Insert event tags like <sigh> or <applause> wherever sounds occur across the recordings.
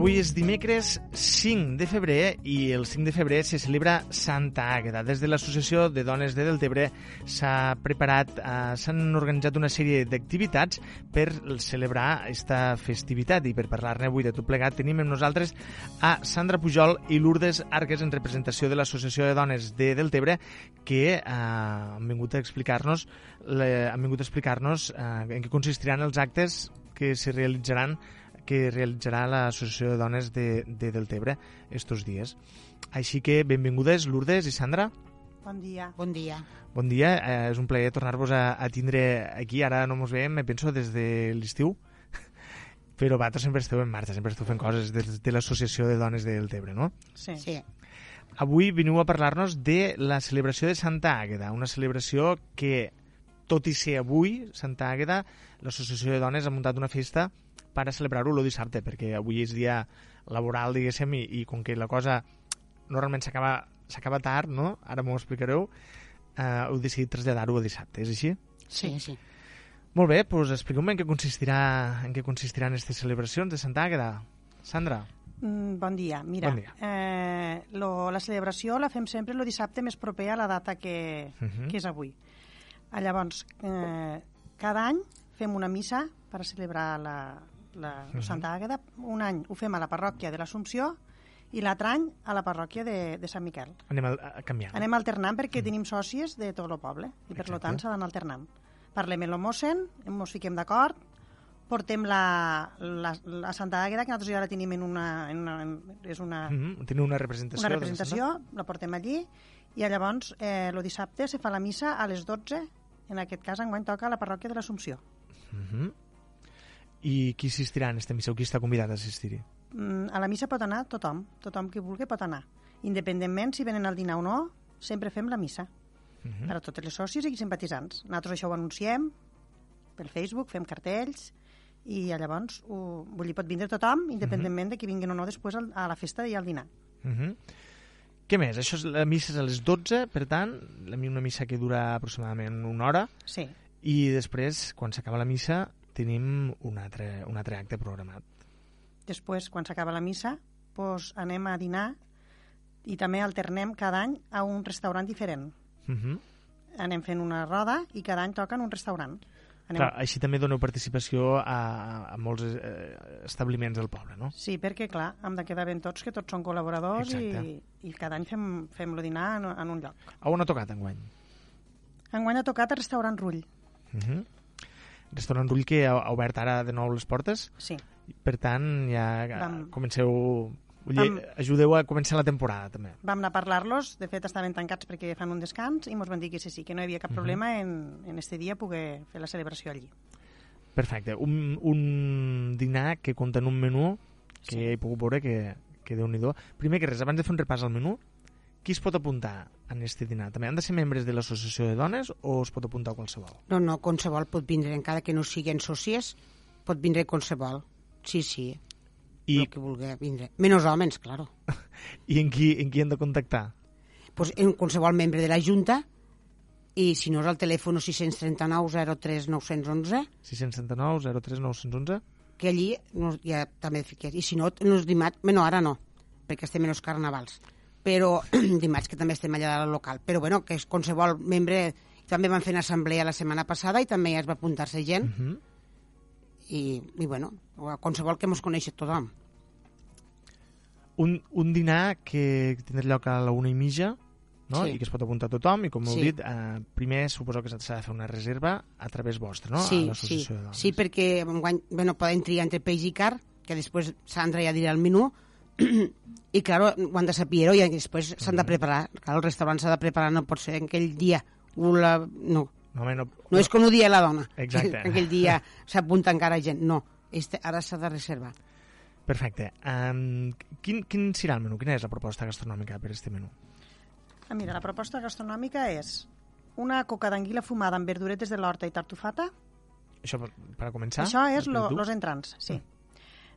Avui és dimecres 5 de febrer i el 5 de febrer se celebra Santa Àgueda. Des de l'Associació de Dones de Deltebre s'ha preparat, eh, s'han organitzat una sèrie d'activitats per celebrar aquesta festivitat i per parlar-ne avui de tot plegat tenim amb nosaltres a Sandra Pujol i Lourdes Arques en representació de l'Associació de Dones de Deltebre que eh, han vingut a explicar-nos han vingut a explicar-nos eh, en què consistiran els actes que se realitzaran que realitzarà l'Associació de Dones de, de Deltebre estos dies. Així que benvingudes Lourdes i Sandra. Bon dia. Bon dia. Bon dia, eh, és un plaer tornar-vos a, a tindre aquí. Ara no mos veiem, me penso, des de l'estiu, <laughs> però vosaltres sempre esteu en marxa, sempre esteu fent coses des de l'Associació de Dones de Deltebre, no? Sí. Sí. Avui veniu a parlar-nos de la celebració de Santa Àgueda, una celebració que, tot i ser avui, Santa Àgueda, l'Associació de Dones ha muntat una festa per a celebrar-ho el dissabte, perquè avui és dia laboral, diguéssim, i, i com que la cosa normalment s'acaba s'acaba tard, no? Ara m'ho explicareu. Eh, heu decidit traslladar-ho a dissabte, és així? Sí, sí. Molt bé, doncs expliqueu-me en què consistirà en què consistiran aquestes celebracions de Santa Àgueda. Sandra, Mm, bon dia. Mira, Bon dia. Eh, lo, la celebració la fem sempre el dissabte més proper a la data que, Mhm. que és avui. Ah, Llavors, eh, cada any fem una missa per celebrar la, la Mhm. Santa Àgueda. Un any ho fem a la parròquia de l'Assumpció i l'altre any a la parròquia de, de Sant Miquel. anem a, a canviar. Anem alternant perquè tenim sòcies de tot el poble i per Exacte. lo tant s'ha d'anar alternant. Parlem amb el mossen, ens fiquem d'acord, portem la, la, la Santa Àgueda, que nosaltres ja la tenim en una... En una en, és una, Mm -hmm. Teniu una representació. una representació, la portem allí, i llavors eh, el dissabte se fa la missa a les 12, en aquest cas enguany toca a la parròquia de l'Assumpció. Santa? Mhm. I qui assistirà en aquesta missa o qui està convidat a assistir-hi? Mm, a la missa pot anar tothom, tothom que vulgui pot anar. Independentment si venen al dinar o no, sempre fem la missa. Mhm. per a totes les sòcies i simpatitzants. Nosaltres això ho anunciem per Facebook, fem cartells i llavors ho, vull dir, pot vindre tothom, independentment de que vinguin o no després al, a la festa i al dinar. Mhm. Què més? Això és, la missa és a les 12, per tant, una missa que dura aproximadament una hora, Sí, i després, quan s'acaba la missa, tenim un altre, un altre acte programat. després, quan s'acaba la missa, doncs anem a dinar i també alternem cada any a un restaurant diferent. Mhm. Anem fent una roda i cada any toca en un restaurant. Anem Clar, així també doneu participació a, a molts eh, establiments del poble, no? Sí, perquè, clar, hem de quedar ben tots, que tots són col·laboradors i, Exacte. i cada any fem, fem el dinar en, en un lloc. A on ha tocat enguany? Enguany ha tocat el restaurant Rull. Mhm. Restaurant Rull que ha, ha obert ara de nou les portes, Sí. per tant, ja Vam- comenceu... Vam- ajudeu a començar la temporada, també. Vam anar a parlar-los, de fet estaven tancats perquè fan un descans i ens van dir que sí, sí, que no hi havia cap problema en, en este dia poder fer la celebració allí. Perfecte. Un, un dinar que compta en un menú que Sí. he pogut veure que, que déu nhi Primer que res, abans de fer un repàs al menú, qui es pot apuntar en este dinar? També han de ser membres de l'associació de dones o es pot apuntar qualsevol? No, no, qualsevol pot vindre, encara que no siguin sòcies, pot vindre qualsevol. Sí, sí, I, el que vulgui vindre. Menys homes, claro. <laughs> i en, qui, en qui han de contactar? Pues en qualsevol membre de la Junta i si no és el telèfon 639 03 911 679 03 911 que allí no, ja també fiqués. I si no, els dimarts, bueno, ara no, perquè estem en els carnavals, però <clears throat> dimarts que també estem allà al local. Però bueno, que és qualsevol membre... També van fer una assemblea la setmana passada i també ja es va apuntar-se gent. uh -huh. I, i bueno, a qualsevol que mos coneixi tothom. un, un dinar que tindrà lloc a la una i mitja no? Sí. i que es pot apuntar tothom i com heu Sí. dit, eh, primer suposo que s'ha de fer una reserva a través vostra, no? a sí, sí, sí, perquè bueno, poden triar entre peix i car, que després Sandra ja dirà el menú, <clears throat> i claro, ho han de saber i després s'han de preparar. Clar, el restaurant s'ha de preparar, no pot ser en aquell dia. La... No, No, home, no, no és com ho dia la dona. Exacte. <laughs> Que aquell dia s'apunta encara gent. No, este, ara s'ha de reservar. Perfecte. Um, quin, quin serà el menú? Quina és la proposta gastronòmica per este menú? Ah, mira, la proposta gastronòmica és una coca d'anguila fumada amb verduretes de l'horta i tartufata. Això per, per a començar? Això és lo, los entrants, sí.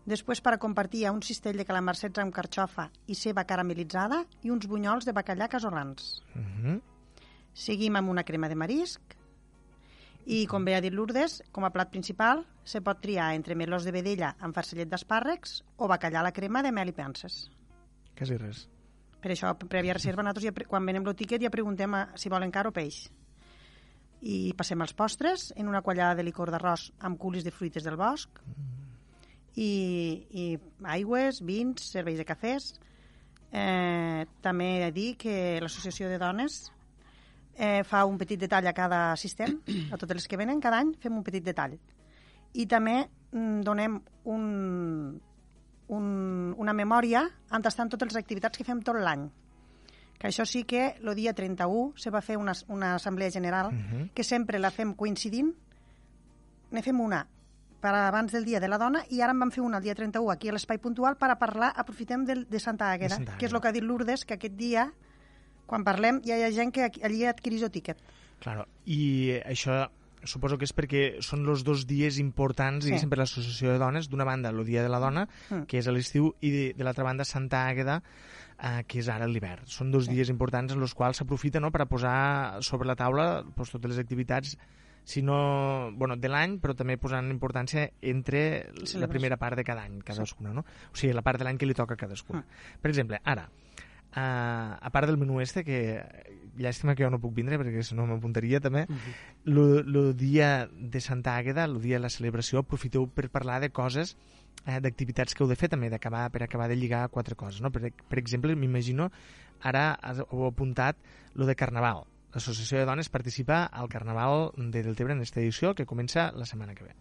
Després, per a compartir, un cistell de calamarsets amb carxofa i ceba caramelitzada i uns bunyols de bacallà casolans. Mhm. Seguim amb una crema de marisc i, com bé ha dit Lourdes, com a plat principal se pot triar entre melós de vedella amb farcellet d'espàrrecs o bacallà a la crema de mel i penses. Quasi res. Per això, prèvia reserva, nosaltres ja, quan venem el tiquet ja preguntem a, si volen car o peix. I passem als postres en una quallada de licor d'arròs amb culis de fruites del bosc i, i aigües, vins, serveis de cafès. Eh, també he de dir que l'Associació de Dones eh, fa un petit detall a cada assistent, a totes les que venen, cada any fem un petit detall. I també mm, donem un, un, una memòria on estan totes les activitats que fem tot l'any. Que això sí que el dia 31 se va fer una, una assemblea general Mhm. que sempre la fem coincidint. Ne fem una per abans del dia de la dona i ara en vam fer una el dia 31 aquí a l'espai puntual per a parlar, aprofitem del, de Santa Àgueda, De que és el que ha dit Lourdes, que aquest dia, quan parlem, ja hi ha gent que allí adquireix el tíquet. Claro. I això suposo que és perquè són els dos dies importants, Sí. per l'associació de dones. D'una banda, el Dia de la Dona, Mm. que és a l'estiu, i de, de l'altra banda, Santa Àgueda, eh, que és ara l'hivern. Són dos Sí. dies importants en els quals s'aprofita no, per a posar sobre la taula doncs, totes les activitats si no, bueno, de l'any, però també posant importància entre la primera part de cada any, cadascuna, no? O sigui, la part de l'any que li toca a cadascuna. Mm. Per exemple, ara, uh, a part del menú este, que llàstima que jo no puc vindre perquè si no m'apuntaria també, el dia de Santa Àgueda, el dia de la celebració, aprofiteu per parlar de coses, eh, d'activitats que heu de fer també, d'acabar per acabar de lligar quatre coses. No? Per, per exemple, m'imagino, ara heu apuntat lo de Carnaval. L'Associació de Dones participa al Carnaval de Deltebre en aquesta edició que comença la setmana que ve.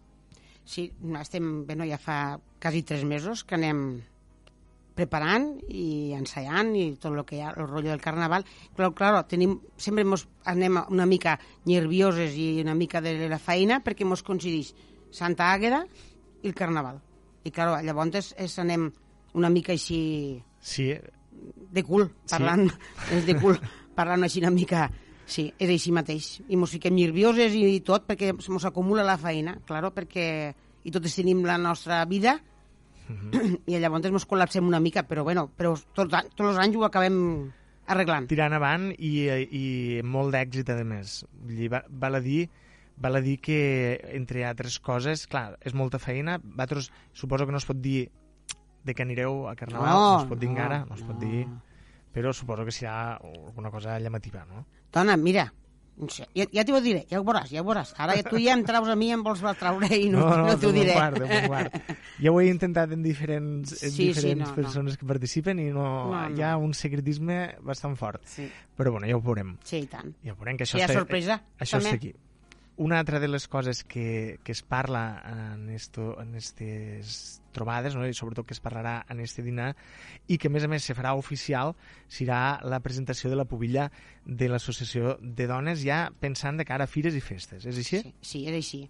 Sí, estem, bueno, ja fa quasi tres mesos que anem preparant i ensaiant i tot el que hi ha, el rotllo del carnaval. Però, clar, tenim, sempre mos anem una mica nervioses i una mica de la feina perquè mos coincideix Santa Àgueda i el carnaval. I, clar, llavors és, és anem una mica així Sí, de cul, parlant, <laughs> és de cul, parlant així una mica... Sí, és així mateix. I mos fiquem nervioses i tot perquè mos acumula la feina, claro, perquè i totes tenim la nostra vida <clears throat> i llavors mos col·lapsem una mica, però bueno, però tots, tots els anys ho acabem arreglant. tirant avant i, i molt d'èxit, a més. Vull dir, va- val a dir val a dir que, entre altres coses, clar, és molta feina. Vosaltres, suposo que no es pot dir de que anireu a Carnaval, no, no es pot dir encara, no es pot dir, però suposo que serà alguna cosa llamativa, no? Dona, mira, no ja, ja t'ho diré, ja ho veuràs, ja ho veuràs. Ara tu ja em traus a mi, em vols traure i no, no, no, t'ho de bon diré. Quart. Ja ho he intentat en diferents, en Sí, sí, diferents no, no. persones que participen i no, No, no. hi ha un secretisme bastant fort. Sí, Però bueno, ja ho veurem. sí, i tant. Ja ho veurem, que això ha està, sorpresa, Això també. està aquí. Una altra de les coses que, que es parla en, esto, en aquestes trobades, no? i sobretot que es parlarà en este dinar, i que a més a més se farà oficial, serà la presentació de la pubilla de l'Associació de Dones, ja pensant de cara a fires i festes. És així? Sí, sí, és així.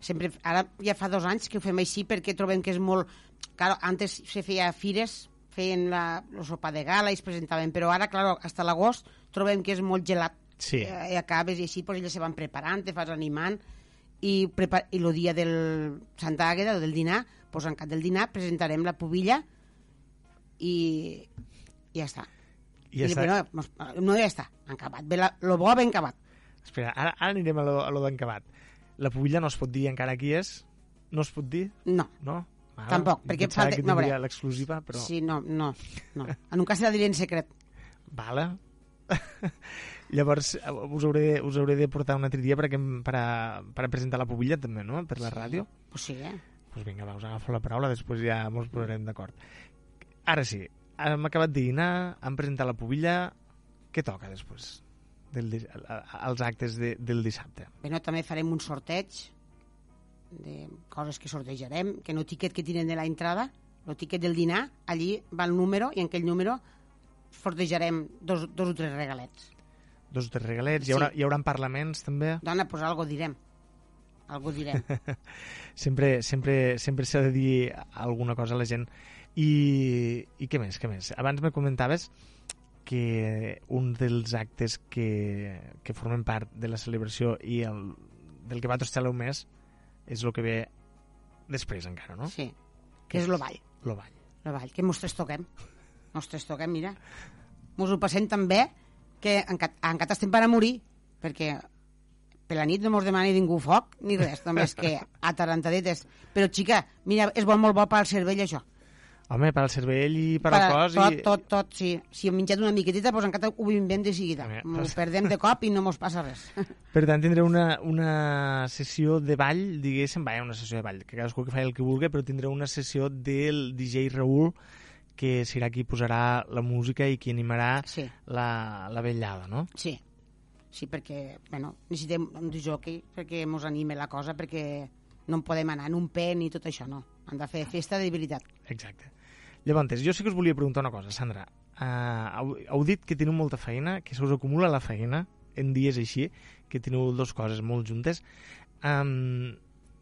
Sempre, ara ja fa dos anys que ho fem així perquè trobem que és molt... Claro, antes se feia fires, feien la, la sopa de gala i es presentaven, però ara, claro, hasta l'agost trobem que és molt gelat. Sí. Eh, I acabes i així, pues, elles se van preparant, te fas animant, i, prepar i el dia del Santa Àgueda, del dinar, pues, en cap del dinar presentarem la pubilla i, i ja està. I ja I, està. mos- no ja està, acabat. Ve la, lo bo ben acabat. Espera, ara, ara anirem a lo, a lo d'encabat. La pubilla no es pot dir encara qui és? No es pot dir? No, No? Val. Tampoc, perquè falta- que no, l'exclusiva, però... Sí, no, no, no. <laughs> En un cas la diré en secret. Vale. <laughs> Llavors, eh, us hauré, us hauré de portar un altre dia per, per, a, per a presentar la pubilla també, no?, per la ràdio. Pues sí, eh? Doncs pues vinga, va, us agafo la paraula, després ja ens posarem d'acord. Ara sí, hem acabat de dinar, hem presentat la pubilla, què toca després? Del, als actes de, del dissabte. Bueno, també farem un sorteig de coses que sortejarem, que no tiquet que tenen de la entrada, el tiquet del dinar, allí va el número i en aquell número sortejarem dos, dos o tres regalets. Dos o tres regalets. Hi haurà, Sí. hi haurà parlaments, també? Dona, doncs algo direm. Algo direm. <laughs> sempre sempre, sempre s'ha de dir alguna cosa a la gent. I, I què més, què més? Abans me comentaves que un dels actes que, que formen part de la celebració i el, del que va tostar més és el que ve després encara, no? Sí. Que és lo ball. Lo ball. Lo ball, que mos tres toquem. Mos tres toquem, mira. Mos ho passem tan bé que encat, encat estem per a morir, perquè per la nit no mos demana ningú foc ni res, només que atarantadetes. Però, xica, mira, és bo, molt bo per al cervell, això. Home, per al cervell i per, Per al cos... tot, i... tot, tot, sí. Si hem menjat una miquetita, doncs encara ho vivim de seguida. Home, M'ho pues- perdem de cop i no mos passa res. <laughs> Per tant, tindré una, una sessió de ball, diguéssim, vaja, una sessió de ball, que cadascú que faci el que vulgui, però tindré una sessió del DJ Raül, que serà qui posarà la música i qui animarà Sí, la, la vetllada, no? sí. Sí, perquè, bueno, necessitem un jockey perquè mos anime la cosa, perquè no en podem anar en un pen ni tot això, no. Han de fer festa de veritat. Exacte. Llavors, jo sí que us volia preguntar una cosa, Sandra. Uh, heu, heu dit que teniu molta feina, que se us acumula la feina en dies així, que teniu dues coses molt juntes. Um,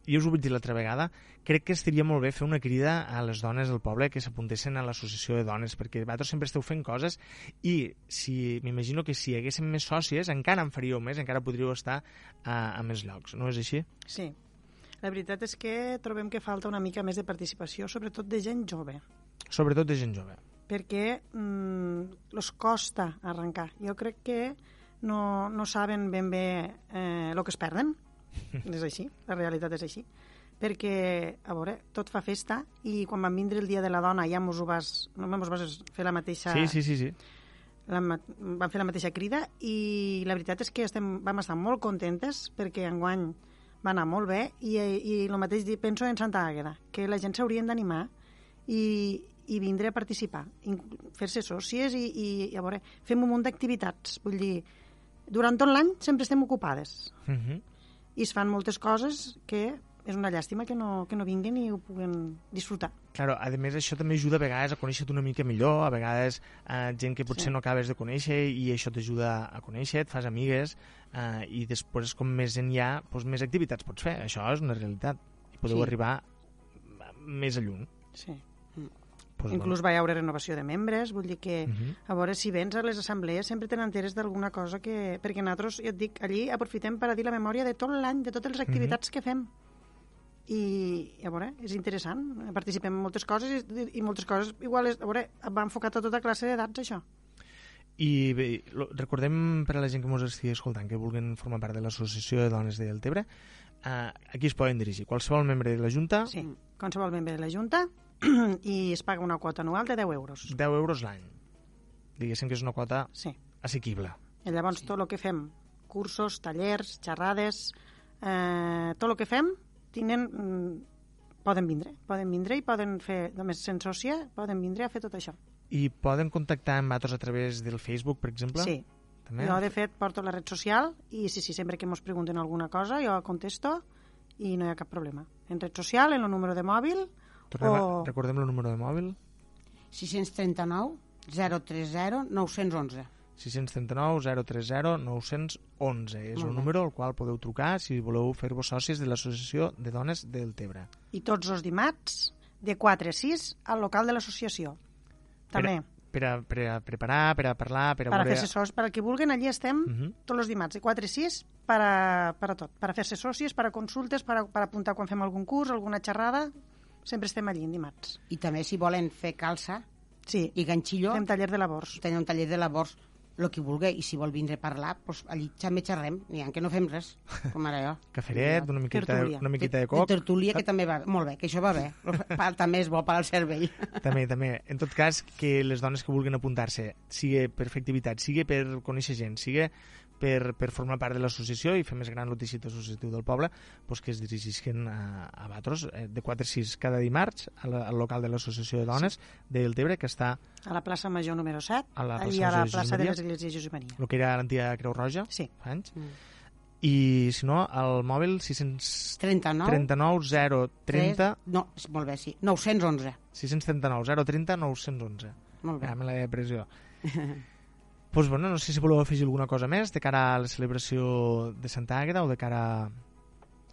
jo us ho vaig dir l'altra vegada, crec que estaria molt bé fer una crida a les dones del poble que s'apuntessin a l'associació de dones, perquè vosaltres sempre esteu fent coses i si m'imagino que si hi haguéssim més sòcies encara en faríeu més, encara podríeu estar a, a més llocs, no és així? Sí. La veritat és que trobem que falta una mica més de participació, sobretot de gent jove, Sobretot de gent jove. perquè mm, los costa arrencar. Jo crec que no, no saben ben bé eh, el que es perden. <laughs> és així, la realitat és així. Perquè, a veure, tot fa festa i quan van vindre el dia de la dona ja mos ho vas, no mos vas fer la mateixa Sí, sí, sí, sí. la, van fer la mateixa crida i la veritat és que estem, vam estar molt contentes perquè enguany va anar molt bé i, i el mateix penso en Santa Àgueda, que la gent s'haurien d'animar i, i vindre a participar, fer-se sòcies i, i, i a veure, fem un munt d'activitats. Vull dir, durant tot l'any sempre estem ocupades Uh -huh. I es fan moltes coses que és una llàstima que no, que no vinguin i ho puguen disfrutar. Claro, a més això també ajuda a vegades a conèixer-te una mica millor, a vegades eh, gent que potser Sí. no acabes de conèixer i això t'ajuda a conèixer, et fas amigues eh, i després com més gent hi ha, doncs més activitats pots fer. Això és una realitat. I podeu Sí. arribar més a lluny. Sí. Pues, Inclús va haure renovació de membres, vull dir que Mhm. a veure si vens a les assemblees sempre te n'enteres d'alguna cosa que... Perquè nosaltres, ja et dic, allí aprofitem per a dir la memòria de tot l'any, de totes les activitats que fem. I, a veure, és interessant. Participem en moltes coses i, i moltes coses igual és, a veure, va enfocat a tota classe d'edats, això. I bé, recordem per a la gent que ens estigui escoltant que vulguin formar part de l'Associació de Dones de Deltebre, eh, aquí es poden dirigir. Qualsevol membre de la Junta, Sí, qualsevol membre de la Junta i es paga una quota anual de 10 euros. 10 euros l'any. Diguéssim que és una quota Sí. assequible. I llavors tot el que fem, cursos, tallers, xerrades, eh, tot el que fem, tenen, mm, poden vindre, poden vindre i poden fer, només sent sòcia, poden vindre a fer tot això. I poden contactar amb nosaltres a través del Facebook, per exemple? Sí, També? jo de fet porto la red social i sí, sí, sempre que ens pregunten alguna cosa jo contesto i no hi ha cap problema. En red social, en el número de mòbil Tornem a, o... recordem el número de mòbil 639 030 911. 639 030 911 és bé. número al qual podeu trucar si voleu fer-vos sòcies de l'Associació de Dones del Tebre I tots els dimarts, de 4 a 6, al local de l'associació. També. per a, per a preparar, per a parlar per a, Per a fer-se socis, per a qui vulguin, allí estem Mhm. tots els dimarts, de 4 a 6, per a, per a tot. Per a fer-se socis, per a consultes, per a, per a apuntar quan fem algun curs, alguna xerrada, sempre estem allí en dimarts. I també si volen fer calça Sí, i ganxillo, fem taller de labors. tenen un taller de labors, el que vulgui, i si vol vindre a parlar, doncs allí també xerrem, n'hi ha que no fem res, com ara jo. <laughs> Caferet, una miqueta, Tertúlia. una miqueta de de coc. tertúlia, que també va molt bé, que això va bé. <laughs> També és bo per al cervell. <laughs> També, també. En tot cas, que les dones que vulguin apuntar-se, sigui per fer activitat, sigui per conèixer gent, sigui per, per formar part de l'associació i fer més gran el teixit associatiu del poble, doncs que es dirigisquen a, a Batros eh, de 4 a 6 cada dimarts a la, al local de l'Associació de Dones sí. del Tebre, que està A la plaça Major número 7, A la plaça a la plaça de l'església Josep Maria. el que era l'antiga Creu Roja Sí. fa anys. Mm. I, si no, el mòbil 639 39 030 3, no, molt bé, sí. 911. 639 030 911. Molt bé. Ja me l'he pressió. <laughs> pues, bueno, no sé si voleu afegir alguna cosa més de cara a la celebració de Santa Àgueda o de cara a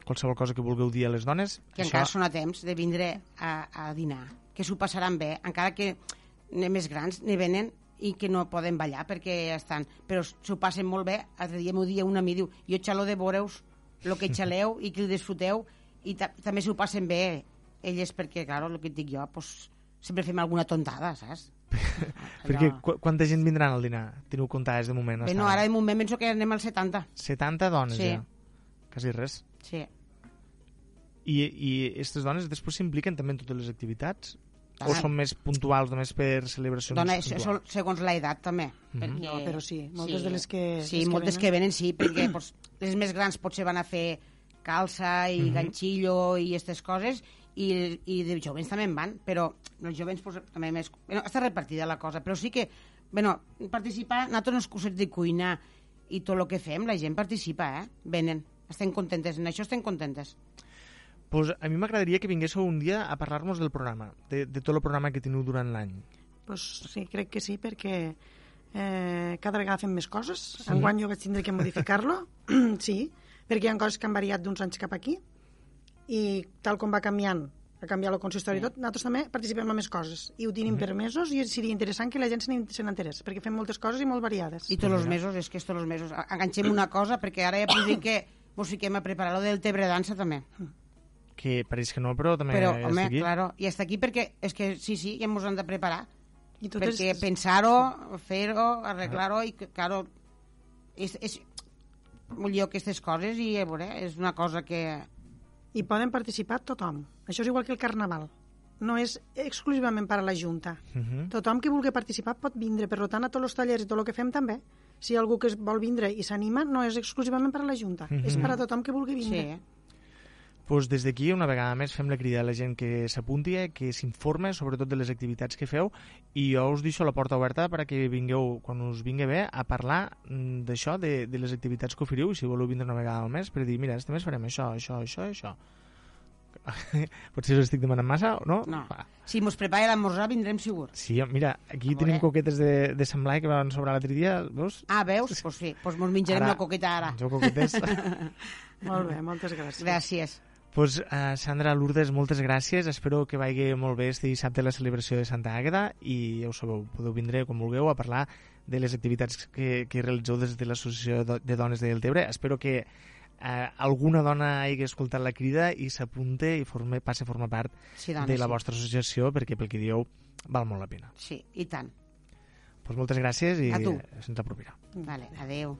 qualsevol cosa que vulgueu dir a les dones. Que encara són a temps de vindre a, a dinar, que s'ho passaran bé, encara que ne més grans ne venen i que no poden ballar perquè estan... Però s'ho passen molt bé. L'altre dia m'ho dia una mi diu jo xalo de veure-us el que <laughs> xaleu i que ho disfruteu i ta també s'ho passen bé elles perquè, clar, el que et dic jo, pues, sempre fem alguna tontada, saps? Perquè qu quanta gent vindran al dinar? Teniu comptades de moment? Bé, no, ara? de moment penso que anem al 70. 70 dones Sí. ja. Quasi res. Sí. I, i aquestes dones després s'impliquen també en totes les activitats? O Ah. són més puntuals només per celebracions Dona, puntuals? això, segons l'edat també. Mhm. perquè, No, però sí, moltes de les que- Sí, les que moltes venen. que venen sí, perquè pues, les més grans potser van a fer calça i Mhm. ganxillo i aquestes coses i, i de jovens també en van, però els jovens pues, també més... Bueno, està repartida la cosa, però sí que bueno, participar, nosaltres en els cursos de cuina i tot el que fem, la gent participa, eh? Venen, estem contentes, en això estem contentes. Pues a mi m'agradaria que vinguéssiu un dia a parlar-nos del programa, de, de tot el programa que teniu durant l'any. Pues sí, crec que sí, perquè eh, cada vegada fem més coses. Sí. Enguany jo vaig tindre que modificar-lo, <clears throat> sí, perquè hi ha coses que han variat d'uns anys cap aquí i tal com va canviant, ha canviat el consistori i tot, nosaltres també participem en més coses i ho tenim per mesos i seria interessant que la gent se n'enterés, perquè fem moltes coses i molt variades. I tots els mesos, és que tots els mesos. Enganxem una cosa, perquè ara ja puc dir que mos fiquem a preparar lo del Tebre Dansa també. Que pareix que no, però també Però, ja home, està aquí. claro, i està aquí perquè és que sí, sí, ja ens han de preparar. I tot perquè és- pensar-ho, fer-ho, arreglar-ho, i, claro, és, és un lloc aquestes coses i, a veure, és una cosa que... I poden participar tothom. Això és igual que el carnaval. No és exclusivament per a la Junta. Mhm. Tothom que vulgui participar pot vindre. Per tant, a tots els tallers i tot el que fem també. Si hi ha algú que es vol vindre i s'anima, no és exclusivament per a la Junta. Mhm. És per a tothom que vulgui Sí, vindre. Pues des d'aquí, una vegada més, fem la crida a la gent que s'apunti, eh, que s'informe sobretot de les activitats que feu i jo us deixo la porta oberta perquè vingueu, quan us vingui bé, a parlar mm, d'això, de, de les activitats que oferiu i si voleu vindre una vegada al mes per dir, mira, este mes farem això, això, això, això. <laughs> Potser us estic demanant massa, no? no. Va. Si mos prepara l'esmorzar, vindrem segur. Sí, mira, aquí A tenim coquetes de, de Sant Blai que van sobrar l'altre dia, veus? Ah, veus? Doncs pues sí, pues mos menjarem Ara- la coqueta ara. Jo coquetes. <laughs> Molt bé, moltes gràcies. Gràcies. Pues, uh, Sandra Lourdes, moltes gràcies. Espero que vagi molt bé este dissabte la celebració de Santa Àgueda i ja ho sabeu, podeu vindre quan vulgueu a parlar de les activitats que, que realitzeu des de l'Associació de Dones de Deltebre. Espero que eh, alguna dona hagi escoltat la crida i s'apunte i forme, passe a formar part Sí, dona, de la sí. vostra associació perquè pel que dieu val molt la pena. Sí, i tant. Pues moltes gràcies i se'ns apropiarà. Vale, adeu.